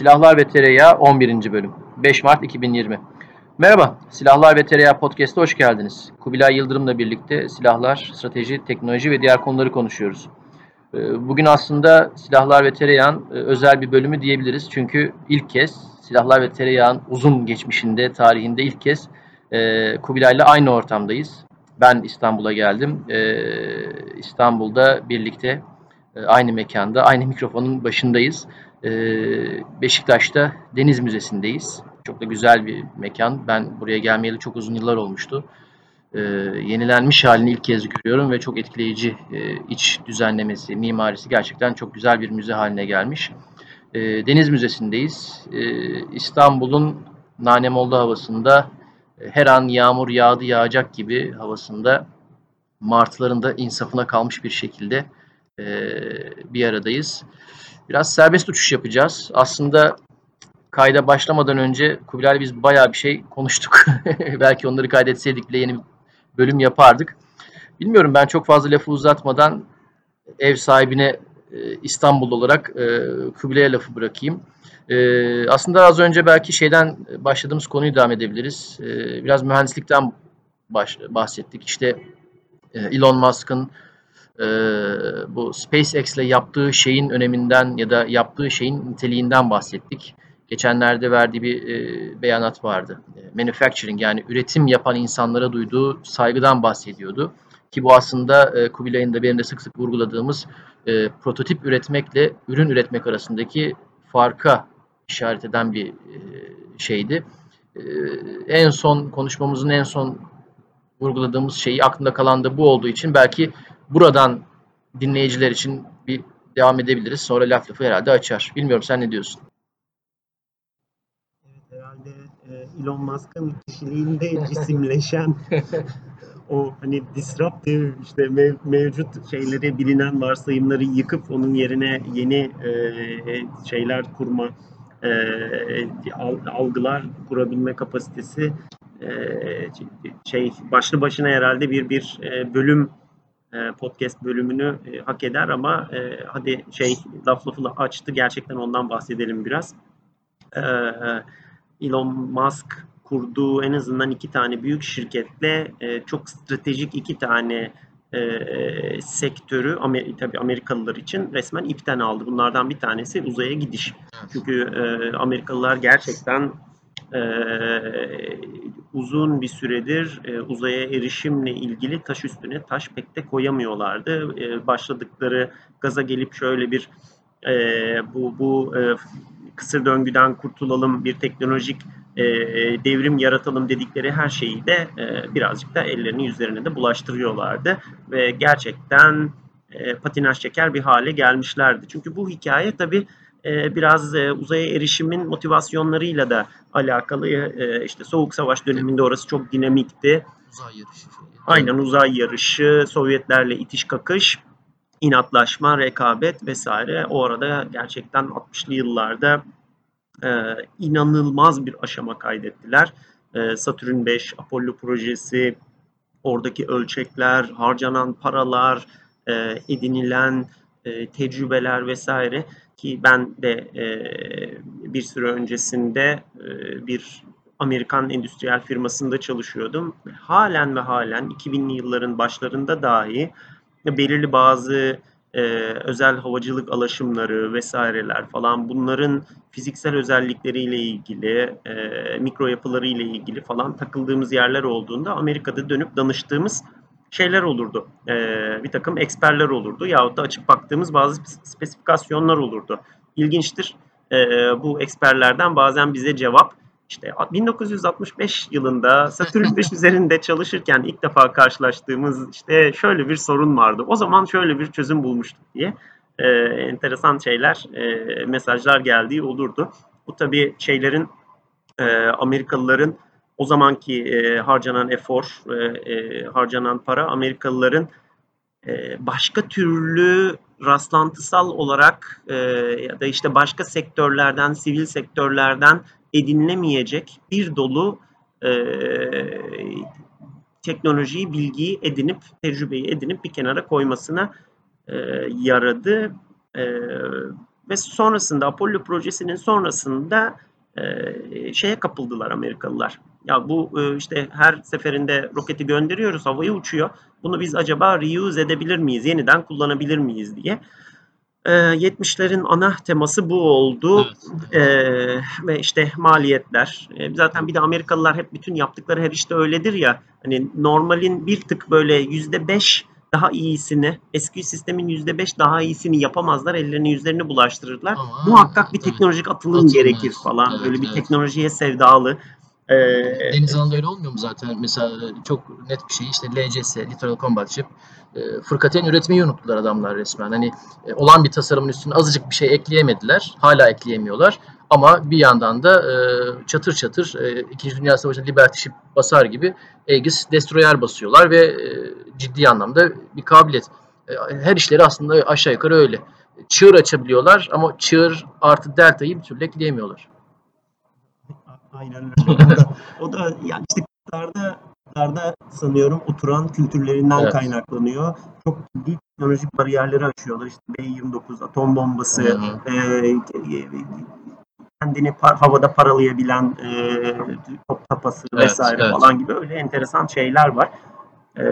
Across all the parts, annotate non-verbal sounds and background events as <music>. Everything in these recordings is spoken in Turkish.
Silahlar ve Tereyağı 11. bölüm 5 Mart 2020 Merhaba, Silahlar ve Tereyağı Podcast'a hoş geldiniz. Kubilay Yıldırım'la birlikte silahlar, strateji, teknoloji ve diğer konuları konuşuyoruz. Ee, bugün aslında Silahlar ve Tereyağın e, özel bir bölümü diyebiliriz. Çünkü ilk kez Silahlar ve Tereyağın uzun geçmişinde, tarihinde ilk kez e, Kubilay'la aynı ortamdayız. Ben İstanbul'a geldim. Ee, İstanbul'da birlikte e, aynı mekanda, aynı mikrofonun başındayız. Ee, Beşiktaş'ta Deniz Müzesi'ndeyiz. Çok da güzel bir mekan. Ben buraya gelmeyeli çok uzun yıllar olmuştu. Ee, yenilenmiş halini ilk kez görüyorum ve çok etkileyici e, iç düzenlemesi, mimarisi gerçekten çok güzel bir müze haline gelmiş. Ee, Deniz Müzesi'ndeyiz. İstanbul'un Nanemolda havasında e, her an yağmur yağdı yağacak gibi havasında martıların da insafına kalmış bir şekilde e, bir aradayız. Biraz serbest uçuş yapacağız. Aslında kayda başlamadan önce Kubilay biz bayağı bir şey konuştuk. <laughs> Belki onları kaydetseydik bile yeni bir bölüm yapardık. Bilmiyorum ben çok fazla lafı uzatmadan ev sahibine e, İstanbul olarak e, Kubilay'a lafı bırakayım. E, aslında az önce belki şeyden başladığımız konuyu devam edebiliriz. Biraz mühendislikten bahsettik. İşte Elon Musk'ın e, bu SpaceX ile yaptığı şeyin öneminden ya da yaptığı şeyin niteliğinden bahsettik. Geçenlerde verdiği bir e, beyanat vardı. E, manufacturing yani üretim yapan insanlara duyduğu saygıdan bahsediyordu. Ki bu aslında e, Kubilay'ın da benim de sık sık vurguladığımız e, prototip üretmekle ürün üretmek arasındaki farka işaret eden bir e, şeydi. E, en son konuşmamızın en son vurguladığımız şeyi aklında kalan da bu olduğu için belki buradan dinleyiciler için bir devam edebiliriz. Sonra laf lafı herhalde açar. Bilmiyorum sen ne diyorsun? Evet herhalde e, Elon Musk'ın kişiliğinde cisimleşen <laughs> o hani disruptive işte mev, mevcut şeyleri bilinen varsayımları yıkıp onun yerine yeni e, şeyler kurma e, algılar kurabilme kapasitesi e, şey başlı başına herhalde bir bir e, bölüm podcast bölümünü e, hak eder ama e, hadi şey laf lafı açtı gerçekten ondan bahsedelim biraz. Elon Musk kurduğu en azından iki tane büyük şirketle çok stratejik iki tane e, sektörü Amer tabii Amerikalılar için resmen ipten aldı. Bunlardan bir tanesi uzaya gidiş. Çünkü e, Amerikalılar gerçekten e, uzun bir süredir e, uzaya erişimle ilgili taş üstüne taş pek de koyamıyorlardı. E, başladıkları gaza gelip şöyle bir e, bu bu e, kısır döngüden kurtulalım, bir teknolojik e, devrim yaratalım dedikleri her şeyi de e, birazcık da ellerini yüzlerine de bulaştırıyorlardı ve gerçekten e, patinaj çeker bir hale gelmişlerdi. Çünkü bu hikaye tabii e, biraz e, uzaya erişimin motivasyonlarıyla da alakalı. E, işte Soğuk Savaş döneminde orası çok dinamikti. Uzay yarışı. Aynen uzay yarışı, Sovyetlerle itiş kakış, inatlaşma, rekabet vesaire. O arada gerçekten 60'lı yıllarda inanılmaz bir aşama kaydettiler. Satürn 5, Apollo projesi, oradaki ölçekler, harcanan paralar, edinilen tecrübeler vesaire ki ben de e, bir süre öncesinde e, bir Amerikan endüstriyel firmasında çalışıyordum. Halen ve halen 2000'li yılların başlarında dahi belirli bazı e, özel havacılık alaşımları vesaireler falan bunların fiziksel özellikleriyle ilgili, e, mikro yapılarıyla ilgili falan takıldığımız yerler olduğunda Amerika'da dönüp danıştığımız şeyler olurdu. E, bir takım eksperler olurdu yahut da açıp baktığımız bazı spesifikasyonlar olurdu. İlginçtir. E, bu eksperlerden bazen bize cevap işte 1965 yılında Satürn <laughs> 5 üzerinde çalışırken ilk defa karşılaştığımız işte şöyle bir sorun vardı. O zaman şöyle bir çözüm bulmuştuk diye e, enteresan şeyler, e, mesajlar geldiği olurdu. Bu tabii şeylerin e, Amerikalıların o zamanki e, harcanan efor, e, e, harcanan para Amerikalıların e, başka türlü rastlantısal olarak e, ya da işte başka sektörlerden, sivil sektörlerden edinilemeyecek bir dolu e, teknolojiyi, bilgiyi edinip, tecrübeyi edinip bir kenara koymasına e, yaradı. E, ve sonrasında Apollo projesinin sonrasında e, şeye kapıldılar Amerikalılar. Ya bu e, işte her seferinde roketi gönderiyoruz, havaya uçuyor. Bunu biz acaba reuse edebilir miyiz, yeniden kullanabilir miyiz diye. E, 70'lerin ana teması bu oldu. Evet. E, ve işte maliyetler. E, zaten bir de Amerikalılar hep bütün yaptıkları her işte öyledir ya. Hani normalin bir tık böyle yüzde beş daha iyisini, eski sistemin yüzde beş daha iyisini yapamazlar. Ellerini yüzlerini bulaştırırlar. Ama- Muhakkak bir teknolojik atılım Atılım, gerekir evet. falan. Evet, Böyle bir evet. teknolojiye sevdalı. E, Deniz alanında öyle olmuyor mu zaten? Mesela çok net bir şey işte LCS, Littoral Combat Ship. E, fırkateyn üretmeyi unuttular adamlar resmen. Hani e, olan bir tasarımın üstüne azıcık bir şey ekleyemediler. Hala ekleyemiyorlar. Ama bir yandan da e, çatır çatır e, İkinci Dünya Savaşı'nda Liberty Ship basar gibi Aegis Destroyer basıyorlar ve e, ciddi anlamda bir kabiliyet. E, her işleri aslında aşağı yukarı öyle. Çığır açabiliyorlar ama çığır artı deltayı bir türlü ekleyemiyorlar. Aynen öyle. O da, o da yani işte kıtlarda, kıtlarda sanıyorum oturan kültürlerinden Evet. kaynaklanıyor. Çok ciddi teknolojik bariyerleri aşıyorlar. İşte B-29 atom bombası, Hı hı. e, kendini par- havada paralayabilen e, top tapası Evet, vesaire evet. falan gibi öyle enteresan şeyler var. E,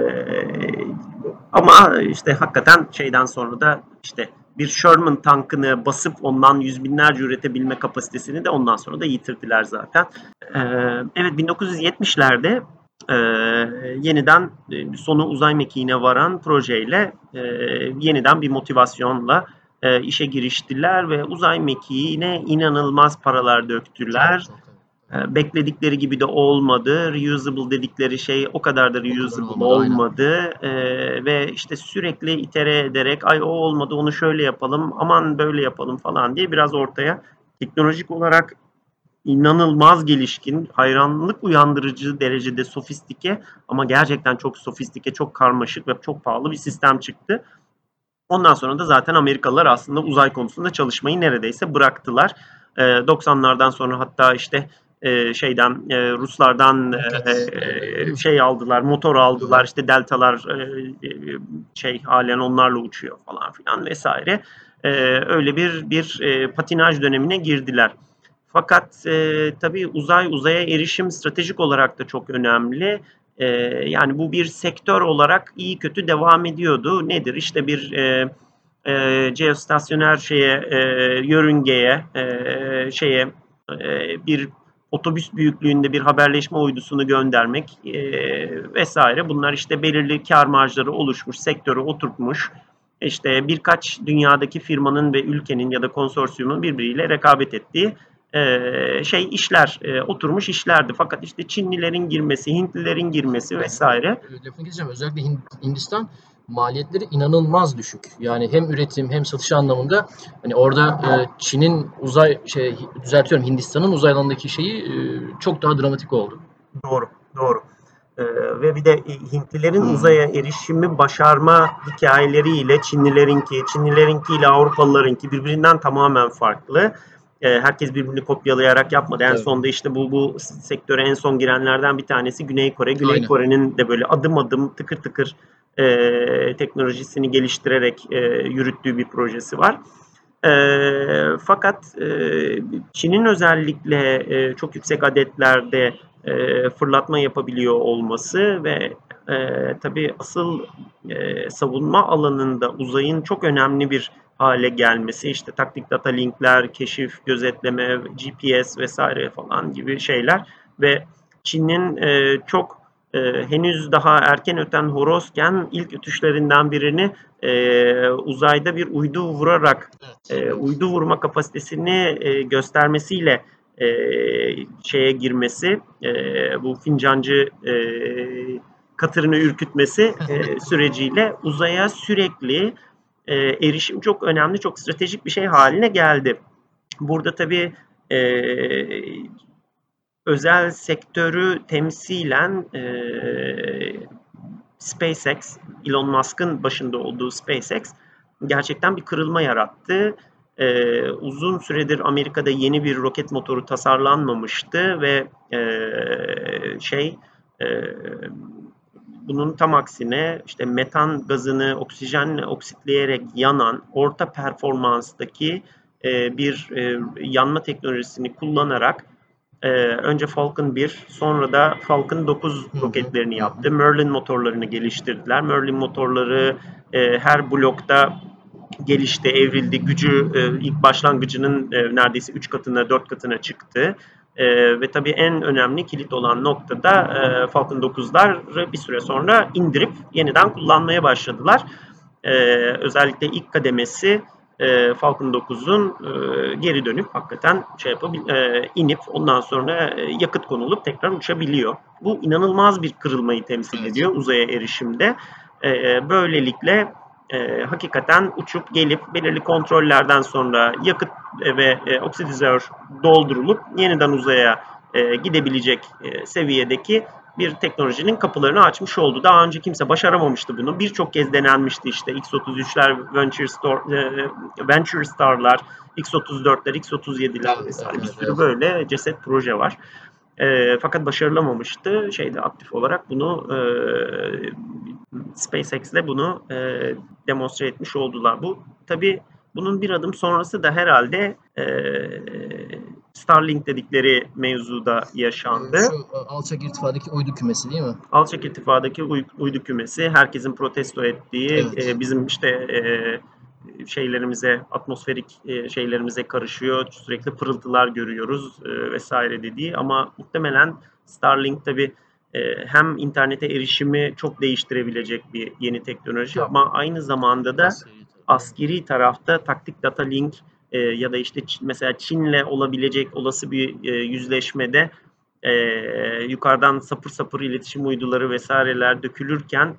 ama işte hakikaten şeyden sonra da işte bir Sherman tankını basıp ondan yüz binlerce üretebilme kapasitesini de ondan sonra da yitirdiler zaten. Ee, evet 1970'lerde e, yeniden e, sonu uzay mekiğine varan projeyle e, yeniden bir motivasyonla e, işe giriştiler ve uzay mekiğine inanılmaz paralar döktüler. Çok, çok, Bekledikleri gibi de olmadı. Reusable dedikleri şey o kadar da reusable olmadı, olmadı. E, ve işte sürekli itere ederek ay o olmadı onu şöyle yapalım aman böyle yapalım falan diye biraz ortaya teknolojik olarak inanılmaz gelişkin, hayranlık uyandırıcı derecede sofistike ama gerçekten çok sofistike, çok karmaşık ve çok pahalı bir sistem çıktı. Ondan sonra da zaten Amerikalılar aslında uzay konusunda çalışmayı neredeyse bıraktılar. Ee, 90'lardan sonra hatta işte e, şeyden e, Ruslardan e, e, şey aldılar, motor aldılar. işte deltalar e, e, şey halen onlarla uçuyor falan filan vesaire. E, öyle bir bir e, patinaj dönemine girdiler. Fakat e, tabii uzay uzaya erişim stratejik olarak da çok önemli. E, yani bu bir sektör olarak iyi kötü devam ediyordu. Nedir? İşte bir e, e, geostasyonel şeye, e, yörüngeye, e, şeye e, bir otobüs büyüklüğünde bir haberleşme uydusunu göndermek e, vesaire. Bunlar işte belirli kar marjları oluşmuş, sektörü oturtmuş. İşte birkaç dünyadaki firmanın ve ülkenin ya da konsorsiyumun birbiriyle rekabet ettiği e, şey işler, e, oturmuş işlerdi. Fakat işte Çinlilerin girmesi, Hintlilerin girmesi vesaire E, Lafını keseceğim. Özellikle Hin- Hindistan maliyetleri inanılmaz düşük. Yani hem üretim hem satış anlamında hani orada e, Çin'in uzay şey düzeltiyorum Hindistan'ın uzay alanındaki şeyi e, çok daha dramatik oldu. Doğru, doğru. Ee, ve bir de Hintlilerin Hmm. uzaya erişimi başarma hikayeleriyle Çinlilerinki, Çinlilerinki ile Avrupalılarınki birbirinden tamamen farklı. Ee, herkes birbirini kopyalayarak yapmadı. En Tabii. sonunda işte bu bu sektöre en son girenlerden bir tanesi Güney Kore. Güney Aynen. Kore'nin de böyle adım adım tıkır tıkır e, teknolojisini geliştirerek e, yürüttüğü bir projesi var. E, fakat e, Çin'in özellikle e, çok yüksek adetlerde e, fırlatma yapabiliyor olması ve e, tabii asıl e, savunma alanında uzayın çok önemli bir hale gelmesi işte taktik data linkler, keşif, gözetleme, GPS vesaire falan gibi şeyler. Ve Çin'in e, çok e, henüz daha erken öten horozken ilk ötüşlerinden birini e, uzayda bir uydu vurarak e, uydu vurma kapasitesini e, göstermesiyle e, şeye girmesi, e, bu fincancı e, katırını ürkütmesi e, <laughs> süreciyle uzaya sürekli e, erişim çok önemli, çok stratejik bir şey haline geldi. Burada tabii e, özel sektörü temsilen e, SpaceX, Elon Musk'ın başında olduğu SpaceX gerçekten bir kırılma yarattı. Ee, uzun süredir Amerika'da yeni bir roket motoru tasarlanmamıştı ve e, şey e, bunun tam aksine işte metan gazını oksijenle oksitleyerek yanan orta performanstaki e, bir e, yanma teknolojisini kullanarak e, önce Falcon 1 sonra da Falcon 9 Hı hı. roketlerini yaptı. Merlin motorlarını geliştirdiler. Merlin motorları e, her blokta gelişti, evrildi. Gücü e, ilk başlangıcının e, neredeyse 3 katına, 4 katına çıktı. E, ve tabii en önemli kilit olan noktada e, Falcon 9'lar bir süre sonra indirip yeniden kullanmaya başladılar. E, özellikle ilk kademesi e, Falcon 9'un e, geri dönüp hakikaten şey yapıp e, inip ondan sonra e, yakıt konulup tekrar uçabiliyor. Bu inanılmaz bir kırılmayı temsil Evet. ediyor uzaya erişimde. E, böylelikle e, hakikaten uçup gelip belirli kontrollerden sonra yakıt ve e, oksidizör doldurulup yeniden uzaya e, gidebilecek e, seviyedeki bir teknolojinin kapılarını açmış oldu. Daha önce kimse başaramamıştı bunu. Birçok kez denenmişti işte X-33'ler, Venture, Star, e, Venture Star'lar, X-34'ler, X-37'ler Evet, vesaire bir evet, sürü evet. böyle ceset proje var. E, fakat başarılamamıştı. Şeyde aktif olarak bunu e, SpaceX'le bunu e, demonstre etmiş oldular. Bu tabii bunun bir adım sonrası da herhalde e, Starlink dedikleri mevzuda yaşandı. Şu e, alçak irtifadaki uydu kümesi değil mi? Alçak irtifadaki uy- uydu kümesi herkesin protesto ettiği Evet. e, bizim işte e, şeylerimize atmosferik e, şeylerimize karışıyor. Sürekli pırıltılar görüyoruz e, vesaire dediği. Ama muhtemelen Starlink tabi hem internete erişimi çok değiştirebilecek bir yeni teknoloji ama aynı zamanda da Askeri tarafta. taktik data link e, ya da işte mesela Çin'le olabilecek olası bir e, yüzleşmede e, yukarıdan sapır sapır iletişim uyduları vesaireler dökülürken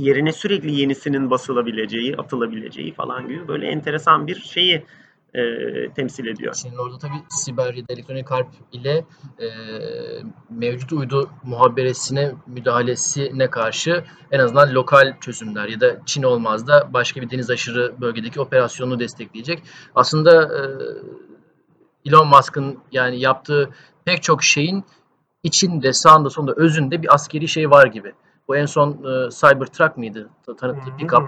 yerine sürekli yenisinin basılabileceği, atılabileceği falan gibi böyle enteresan bir şeyi e, temsil ediyor. Çin'in orada tabii siber ya da elektronik harp ile e, mevcut uydu muhaberesine müdahalesine karşı en azından lokal çözümler ya da Çin olmaz da başka bir deniz aşırı bölgedeki operasyonu destekleyecek. Aslında e, Elon Musk'ın yani yaptığı pek çok şeyin içinde, sağında, sonunda, özünde bir askeri şey var gibi. Bu en son e, Cybertruck mıydı? Ta- Tanıttığı pick-up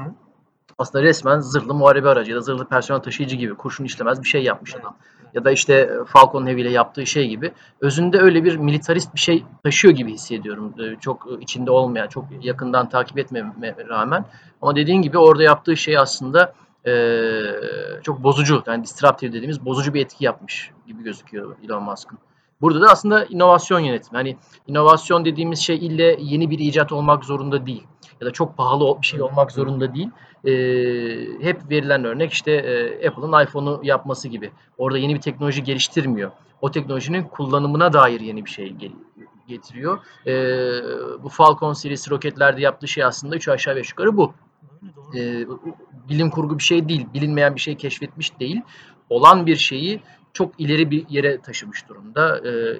aslında resmen zırhlı muharebe aracı ya da zırhlı personel taşıyıcı gibi kurşun işlemez bir şey yapmış adam. Ya da işte e, Falcon Heavy ile yaptığı şey gibi. Özünde öyle bir militarist bir şey taşıyor gibi hissediyorum. E, Çok e, içinde olmayan, çok yakından takip etmeme rağmen. Ama dediğin gibi orada yaptığı şey aslında e, çok bozucu, yani disruptive dediğimiz bozucu bir etki yapmış gibi gözüküyor Elon Musk'ın. Burada da aslında inovasyon yönetimi. Hani inovasyon dediğimiz şey ille yeni bir icat olmak zorunda değil. Ya da çok pahalı bir şey olmak zorunda değil. Ee, hep verilen örnek işte e, Apple'ın iPhone'u yapması gibi. Orada yeni bir teknoloji geliştirmiyor. O teknolojinin kullanımına dair yeni bir şey getiriyor. Ee, bu Falcon serisi roketlerde yaptığı şey aslında 3 aşağı 5 yukarı bu. Ee, bilim kurgu bir şey değil. Bilinmeyen bir şey keşfetmiş değil. Olan bir şeyi çok ileri bir yere taşımış durumda. Ee,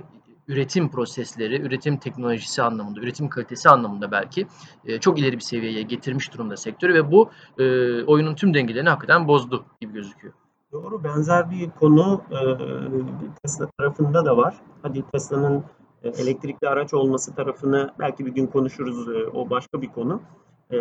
üretim prosesleri, üretim teknolojisi anlamında, üretim kalitesi anlamında belki e, çok ileri bir seviyeye getirmiş durumda sektörü ve bu e, oyunun tüm dengelerini hakikaten bozdu gibi gözüküyor. Doğru benzer bir konu e, Tesla tarafında da var. Hadi Tesla'nın e, elektrikli araç olması tarafını belki bir gün konuşuruz. e, o başka bir konu. E,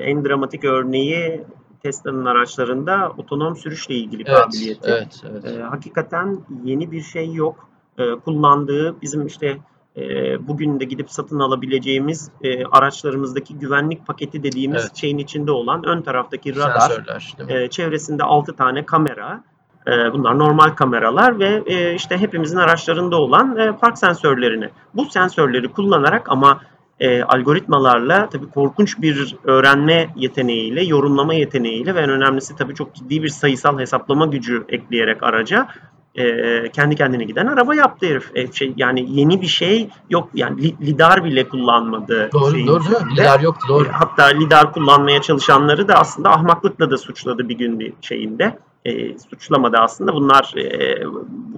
en dramatik örneği Tesla'nın araçlarında otonom sürüşle ilgili Evet, kabiliyeti. evet, evet. E, hakikaten yeni bir şey yok. E, kullandığı bizim işte e, bugün de gidip satın alabileceğimiz e, araçlarımızdaki güvenlik paketi dediğimiz Evet. şeyin içinde olan ön taraftaki radar, e, çevresinde 6 tane kamera. E, bunlar normal kameralar ve e, işte hepimizin araçlarında olan e, park sensörlerini. Bu sensörleri kullanarak ama e, algoritmalarla tabii korkunç bir öğrenme yeteneğiyle, yorumlama yeteneğiyle ve en önemlisi tabii çok ciddi bir sayısal hesaplama gücü ekleyerek araca e, kendi kendine giden araba yaptı herif. E, şey, yani yeni bir şey yok. Yani li- lidar bile kullanmadı. Doğru, şeyin doğru içinde. Lidar yoktu, doğru. E, Hatta lidar kullanmaya çalışanları da aslında ahmaklıkla da suçladı bir gün bir şeyinde. E, suçlamadı aslında. Bunlar e,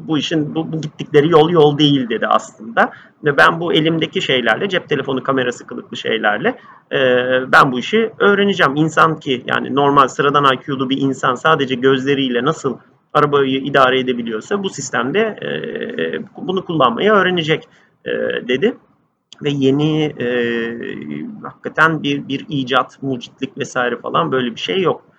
bu- işin bu, bu gittikleri yol yol değil dedi aslında. Ve ben bu elimdeki şeylerle cep telefonu kamerası kılıklı şeylerle e, ben bu işi öğreneceğim. İnsan ki yani normal sıradan IQ'lu bir insan sadece gözleriyle nasıl arabayı idare edebiliyorsa bu sistemde e, bunu kullanmayı öğrenecek e, dedi ve yeni e, hakikaten bir bir icat, mucitlik vesaire falan böyle bir şey yok.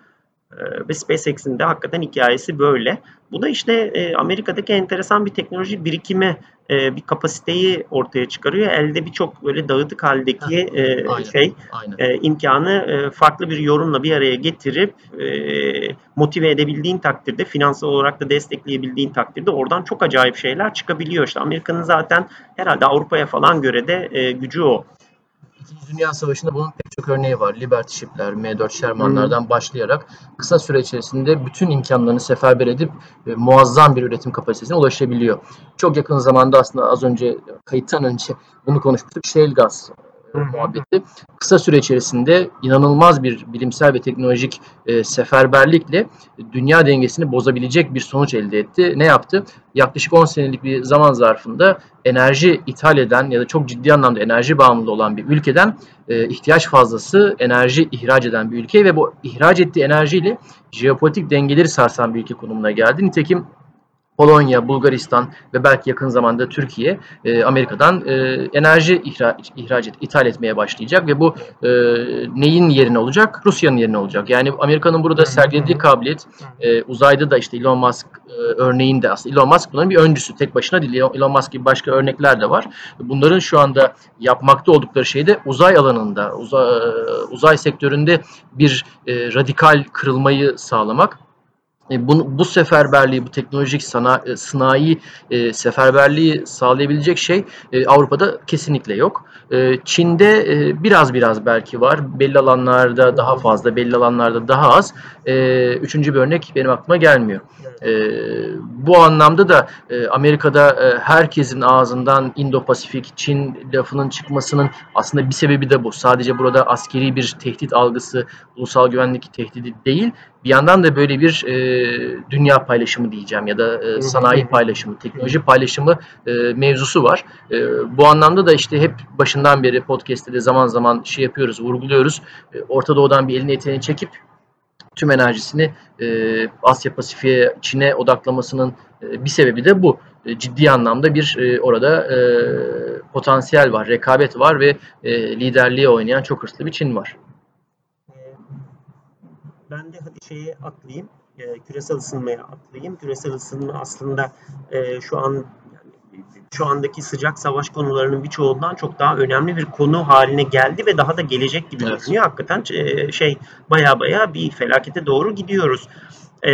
Ve SpaceX'in de hakikaten hikayesi böyle. Bu da işte e, Amerika'daki enteresan bir teknoloji birikimi, e, bir kapasiteyi ortaya çıkarıyor. Elde birçok böyle dağıtık haldeki e, Aynen, şey Aynen. e, imkanı e, farklı bir yorumla bir araya getirip e, motive edebildiğin takdirde, finansal olarak da destekleyebildiğin takdirde oradan çok acayip şeyler çıkabiliyor. İşte Amerika'nın zaten herhalde Avrupa'ya falan göre de e, gücü o. İkinci Dünya Savaşı'nda bunun pek çok örneği var. Liberty Ship'ler, M4 Sherman'lardan başlayarak kısa süre içerisinde bütün imkanlarını seferber edip e, muazzam bir üretim kapasitesine ulaşabiliyor. Çok yakın zamanda aslında az önce kayıttan önce bunu konuşmuştuk. Shale gaz. Muhabbeti. Kısa süre içerisinde inanılmaz bir bilimsel ve teknolojik e, seferberlikle dünya dengesini bozabilecek bir sonuç elde etti. Ne yaptı? Yaklaşık 10 senelik bir zaman zarfında enerji ithal eden ya da çok ciddi anlamda enerji bağımlı olan bir ülkeden e, ihtiyaç fazlası enerji ihraç eden bir ülke ve bu ihraç ettiği enerjiyle jeopolitik dengeleri sarsan bir ülke konumuna geldi. Nitekim Polonya, Bulgaristan ve belki yakın zamanda Türkiye e, Amerika'dan e, enerji ihraç, ihraç et, ithal etmeye başlayacak ve bu e, neyin yerine olacak? Rusya'nın yerine olacak. Yani Amerika'nın burada sergilediği kabiliyet e, uzayda da işte Elon Musk e, örneğinde aslında Elon Musk bunların bir öncüsü. Tek başına değil. Elon- Elon Musk gibi başka örnekler de var. Bunların şu anda yapmakta oldukları şey de uzay alanında, uzay, uzay sektöründe bir e, radikal kırılmayı sağlamak. E, bunu, bu seferberliği, bu teknolojik sana, e, sanayi e, seferberliği sağlayabilecek şey e, Avrupa'da kesinlikle yok. E, Çin'de e, biraz biraz belki var. Belli alanlarda daha fazla, belli alanlarda daha az. E, üçüncü bir örnek benim aklıma gelmiyor. E, bu anlamda da e, Amerika'da e, herkesin ağzından Indo-Pasifik, Çin lafının çıkmasının aslında bir sebebi de bu. Sadece burada askeri bir tehdit algısı, ulusal güvenlik tehdidi değil. Bir yandan da böyle bir e, dünya paylaşımı diyeceğim ya da e, sanayi paylaşımı, teknoloji paylaşımı e, mevzusu var. E, bu anlamda da işte hep başından beri podcast'te de zaman zaman şey yapıyoruz, vurguluyoruz. E, Orta Doğu'dan bir elini eteğini çekip tüm enerjisini e, Asya Pasifik'e, Çin'e odaklamasının e, bir sebebi de bu. E, ciddi anlamda bir e, orada e, potansiyel var, rekabet var ve e, liderliğe oynayan çok hırslı bir Çin var. Ee, Ben de hadi şeye atlayayım, e, küresel ısınmaya atlayayım. Küresel ısınma aslında e, şu an yani şu andaki sıcak savaş konularının birçoğundan çok daha önemli bir konu haline geldi ve daha da gelecek gibi Evet. görünüyor. Hakikaten e, şey baya baya bir felakete doğru gidiyoruz. E,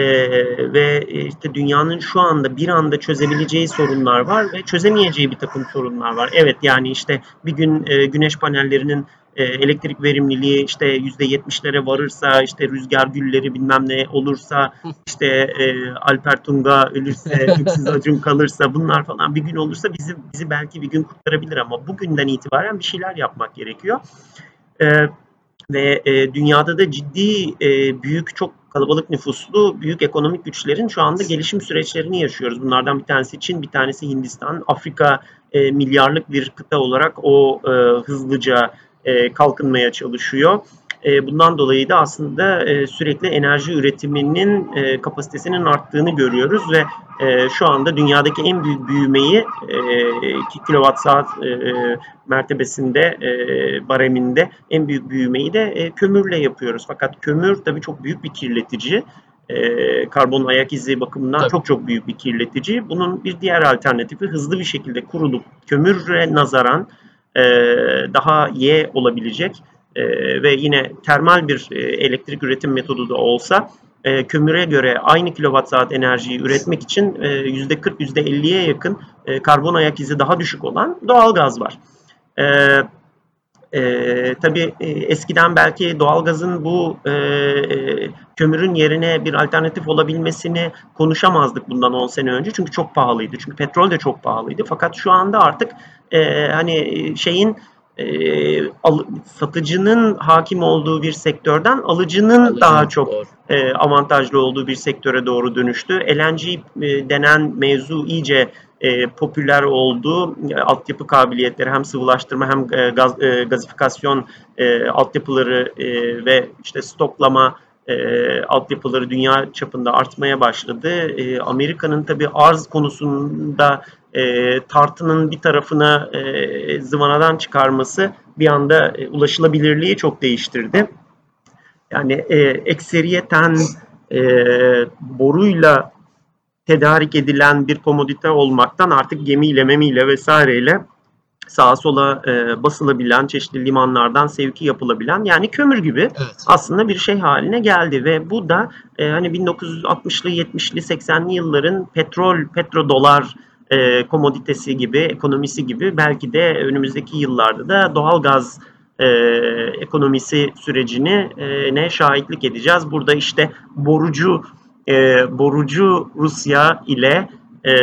ve işte dünyanın şu anda bir anda çözebileceği sorunlar var ve çözemeyeceği bir takım sorunlar var. Evet yani işte bir gün e, güneş panellerinin e, elektrik verimliliği işte yüzde yetmişlere varırsa işte rüzgar gülleri bilmem ne olursa <laughs> işte e, Alper Tunga ölürse <laughs> Öksüz Acun kalırsa bunlar falan bir gün olursa bizi bizi belki bir gün kurtarabilir ama bugünden itibaren bir şeyler yapmak gerekiyor. E, ve e, dünyada da ciddi e, büyük çok kalabalık nüfuslu büyük ekonomik güçlerin şu anda gelişim süreçlerini yaşıyoruz. Bunlardan bir tanesi Çin, bir tanesi Hindistan. Afrika e, milyarlık bir kıta olarak o e, hızlıca e, kalkınmaya çalışıyor. E, bundan dolayı da aslında e, sürekli enerji üretiminin e, kapasitesinin arttığını görüyoruz ve e, şu anda dünyadaki en büyük büyümeyi e, 2 kilowatt saat e, mertebesinde e, bareminde en büyük büyümeyi de e, kömürle yapıyoruz. Fakat kömür tabii çok büyük bir kirletici. E, karbon ayak izi bakımından Tabii. çok çok büyük bir kirletici. Bunun bir diğer alternatifi hızlı bir şekilde kurulup kömüre nazaran e, daha ye olabilecek e, ve yine termal bir e, elektrik üretim metodu da olsa e, kömüre göre aynı kilowatt saat enerjiyi üretmek için e, %40 %50'ye yakın karbon ayak izi daha düşük olan doğal gaz var. E, tabii e, eskiden belki doğalgazın bu e, kömürün yerine bir alternatif olabilmesini konuşamazdık bundan 10 sene önce çünkü çok pahalıydı. Çünkü petrol de çok pahalıydı. Fakat şu anda artık e, hani şeyin e, al- satıcının hakim olduğu bir sektörden alıcının daha çok Doğru. e, avantajlı olduğu bir sektöre doğru dönüştü. LNG e, denen mevzu iyice e, popüler oldu. E, altyapı kabiliyetleri hem sıvılaştırma hem e, gaz, e, gazifikasyon e, altyapıları e, ve işte stoklama e, altyapıları dünya çapında artmaya başladı. E, Amerika'nın tabii arz konusunda e, tartının bir tarafına e, zıvanadan çıkarması bir anda e, ulaşılabilirliği çok değiştirdi. Yani e, ekseriyeten e, boruyla tedarik edilen bir komodite olmaktan artık gemiyle, memiyle vesaireyle sağa sola e, basılabilen, çeşitli limanlardan sevki yapılabilen yani kömür gibi Evet. aslında bir şey haline geldi ve bu da e, hani 1960'lı, 70'li, 80'li yılların petrol, petrodolar e, komoditesi gibi, ekonomisi gibi belki de önümüzdeki yıllarda da doğalgaz e, ekonomisi sürecini e, ne şahitlik edeceğiz. Burada işte borucu e, borucu Rusya ile e,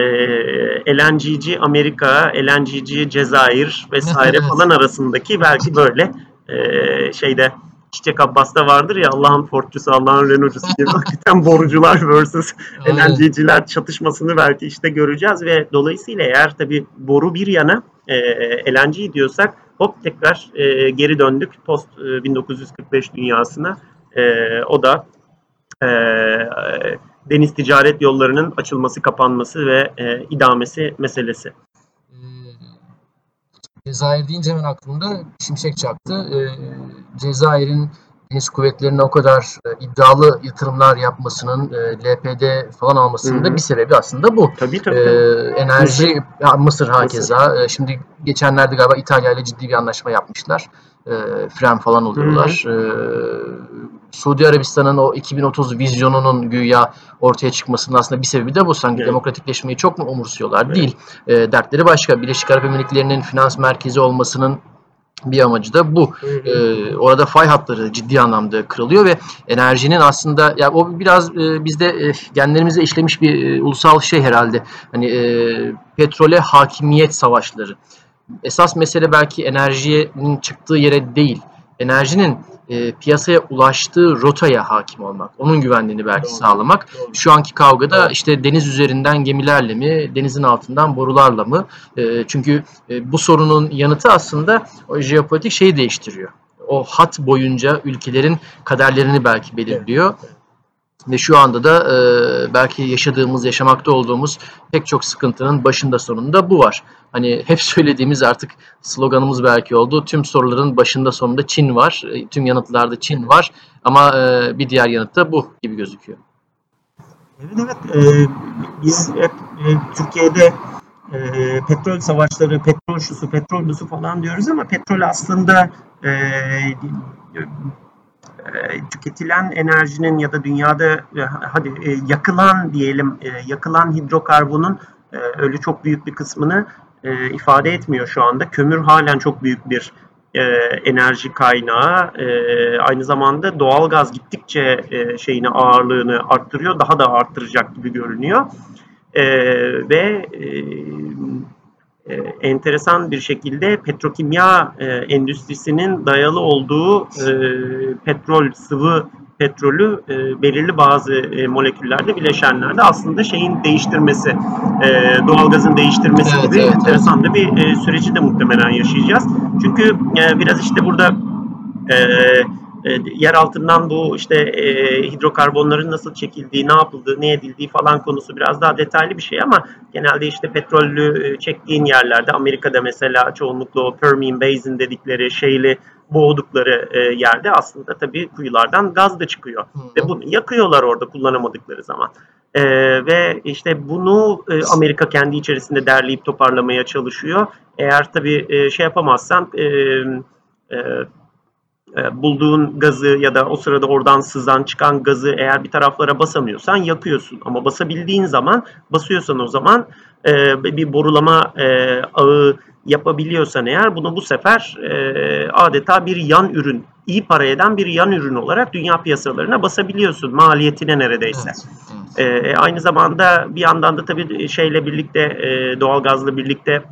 LNG'ci Amerika, LNG'ci Cezayir vesaire <laughs> Evet. falan arasındaki belki böyle e, şeyde Çiçek Abbas'ta vardır ya Allah'ın Ford'cusu, Allah'ın Renault'cusu gibi <laughs> hakikaten borucular versus. LNG'ciler çatışmasını belki işte göreceğiz ve dolayısıyla eğer tabii boru bir yana e, LNG diyorsak hop tekrar e, geri döndük post e, 1945 dünyasına. E, o da e, deniz ticaret yollarının açılması, kapanması ve e, idamesi meselesi. Cezayir deyince hemen aklımda şimşek çaktı. Ee, Cezayir'in deniz kuvvetlerine o kadar e, iddialı yatırımlar yapmasının, e, LPD falan almasının da bir sebebi aslında bu. Tabii tabii. Tabii. enerji, ya Mısır hakeza. Ee, şimdi geçenlerde galiba İtalya ile ciddi bir anlaşma yapmışlar. Ee, fren falan oluyorlar. Ee, Suudi Arabistan'ın o 2030 vizyonunun güya ortaya çıkmasının aslında bir sebebi de bu. Sanki Evet. demokratikleşmeyi çok mu umursuyorlar? Evet. Değil. Ee, dertleri başka. Birleşik Arap Emirlikleri'nin finans merkezi olmasının bir amacı da bu. Ee, orada fay hatları ciddi anlamda kırılıyor ve enerjinin aslında ya o biraz e, bizde e, genlerimize işlemiş bir e, ulusal şey herhalde. Hani e, petrole hakimiyet savaşları. Esas mesele belki enerjinin çıktığı yere değil. Enerjinin e, piyasaya ulaştığı rotaya hakim olmak. Onun güvenliğini belki Doğru. sağlamak. Doğru. Şu anki kavgada Doğru. işte deniz üzerinden gemilerle mi, denizin altından borularla mı? E, çünkü e, bu sorunun yanıtı aslında o jeopolitik şeyi değiştiriyor. O hat boyunca ülkelerin kaderlerini belki belirliyor. Evet, Ve şu anda da e, belki yaşadığımız, yaşamakta olduğumuz pek çok sıkıntının başında sonunda bu var. Hani hep söylediğimiz artık sloganımız belki oldu. Tüm soruların başında sonunda Çin var. E, Tüm yanıtlarda Çin var. Ama e, bir diğer yanıt da bu gibi gözüküyor. Evet evet. Ee, biz hep e, Türkiye'de e, petrol savaşları, petrol şusu, petrol busu falan diyoruz ama petrol aslında e, e, tüketilen enerjinin ya da dünyada e, hadi e, yakılan diyelim e, yakılan hidrokarbonun e, öyle çok büyük bir kısmını e, ifade etmiyor şu anda. Kömür halen çok büyük bir e, enerji kaynağı. E, aynı zamanda doğalgaz gittikçe e, şeyini ağırlığını arttırıyor. Daha da arttıracak gibi görünüyor. E, ve e, e, enteresan bir şekilde petrokimya e, endüstrisinin dayalı olduğu e, petrol, sıvı petrolü e, belirli bazı e, moleküllerde, bileşenlerde aslında şeyin değiştirmesi, e, doğalgazın değiştirmesi Evet, gibi evet, enteresan da bir e, süreci de muhtemelen yaşayacağız. Çünkü e, biraz işte burada e, e, yer altından bu işte e, hidrokarbonların nasıl çekildiği, ne yapıldığı, ne edildiği falan konusu biraz daha detaylı bir şey ama genelde işte petrollü e, çektiğin yerlerde Amerika'da mesela çoğunlukla o Permian Basin dedikleri şeyli boğdukları e, yerde aslında tabii kuyulardan gaz da çıkıyor. Ve bunu yakıyorlar orada kullanamadıkları zaman. E, ve işte bunu e, Amerika kendi içerisinde derleyip toparlamaya çalışıyor. Eğer tabii e, şey yapamazsan e, e, bulduğun gazı ya da o sırada oradan sızan çıkan gazı eğer bir taraflara basamıyorsan yakıyorsun. Ama basabildiğin zaman basıyorsan o zaman e, bir borulama e, ağı yapabiliyorsan eğer bunu bu sefer e, adeta bir yan ürün, iyi para eden bir yan ürün olarak dünya piyasalarına basabiliyorsun maliyetine neredeyse. Evet, evet. E, aynı zamanda bir yandan da tabii şeyle birlikte e, doğalgazla birlikte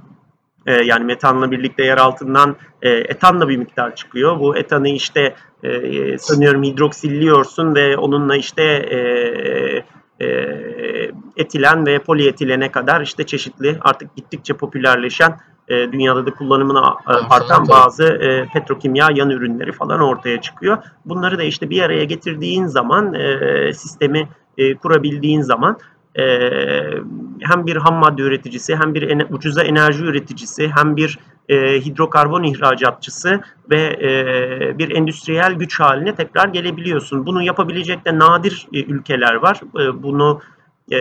e, yani metanla birlikte yer altından e, etanla bir miktar çıkıyor. Bu etanı işte e, sanıyorum hidroksilliyorsun ve onunla işte e, e, etilen ve polietilene kadar işte çeşitli artık gittikçe popülerleşen e, dünyada da kullanımına e, artan bazı e, petrokimya yan ürünleri falan ortaya çıkıyor. Bunları da işte bir araya getirdiğin zaman e, sistemi e, kurabildiğin zaman e, hem bir ham madde üreticisi hem bir ene- ucuza enerji üreticisi hem bir e, hidrokarbon ihracatçısı ve e, bir endüstriyel güç haline tekrar gelebiliyorsun. Bunu yapabilecek de nadir e, ülkeler var. E, bunu e,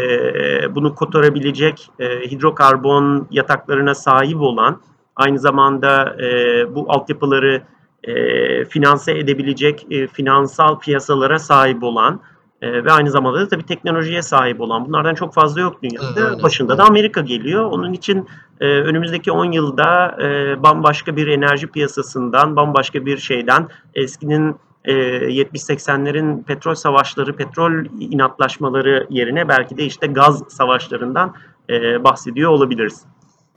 bunu kotarabilecek e, hidrokarbon yataklarına sahip olan, aynı zamanda e, bu altyapıları e, finanse edebilecek e, finansal piyasalara sahip olan e, ve aynı zamanda da tabii teknolojiye sahip olan. Bunlardan çok fazla yok dünyada. Evet, aynen. Başında da Amerika geliyor. Onun için e, önümüzdeki 10 yılda e, bambaşka bir enerji piyasasından, bambaşka bir şeyden, eskinin e, 70-80'lerin petrol savaşları, petrol inatlaşmaları yerine belki de işte gaz savaşlarından e, bahsediyor olabiliriz.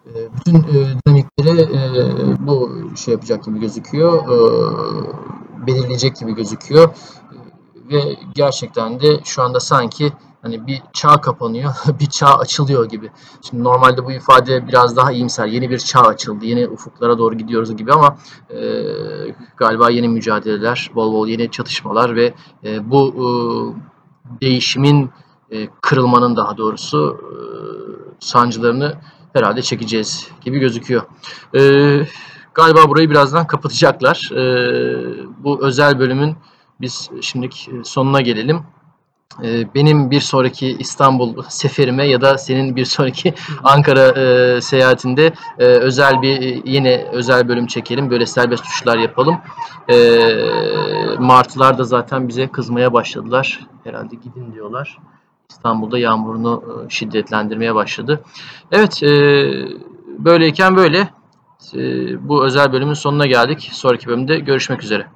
E, bütün e, dinamikleri e, bu şey yapacak gibi gözüküyor, e, belirleyecek gibi gözüküyor ve gerçekten de şu anda sanki hani bir çağ kapanıyor, <laughs> bir çağ açılıyor gibi. Şimdi normalde bu ifade biraz daha iyimser, yeni bir çağ açıldı, yeni ufuklara doğru gidiyoruz gibi ama e, galiba yeni mücadeleler, bol bol yeni çatışmalar ve e, bu e, değişimin e, kırılmanın daha doğrusu e, sancılarını herhalde çekeceğiz gibi gözüküyor. Ee, galiba burayı birazdan kapatacaklar. Ee, bu özel bölümün biz şimdilik sonuna gelelim. Ee, benim bir sonraki İstanbul seferime ya da senin bir sonraki <laughs> Ankara e, seyahatinde e, özel bir e, yine özel bölüm çekelim. Böyle serbest tuşlar yapalım. Martılar da zaten bize kızmaya başladılar. Herhalde gidin diyorlar. İstanbul'da yağmurunu e, şiddetlendirmeye başladı. Evet, e, böyleyken böyle. E, bu özel bölümün sonuna geldik. Sonraki bölümde görüşmek üzere.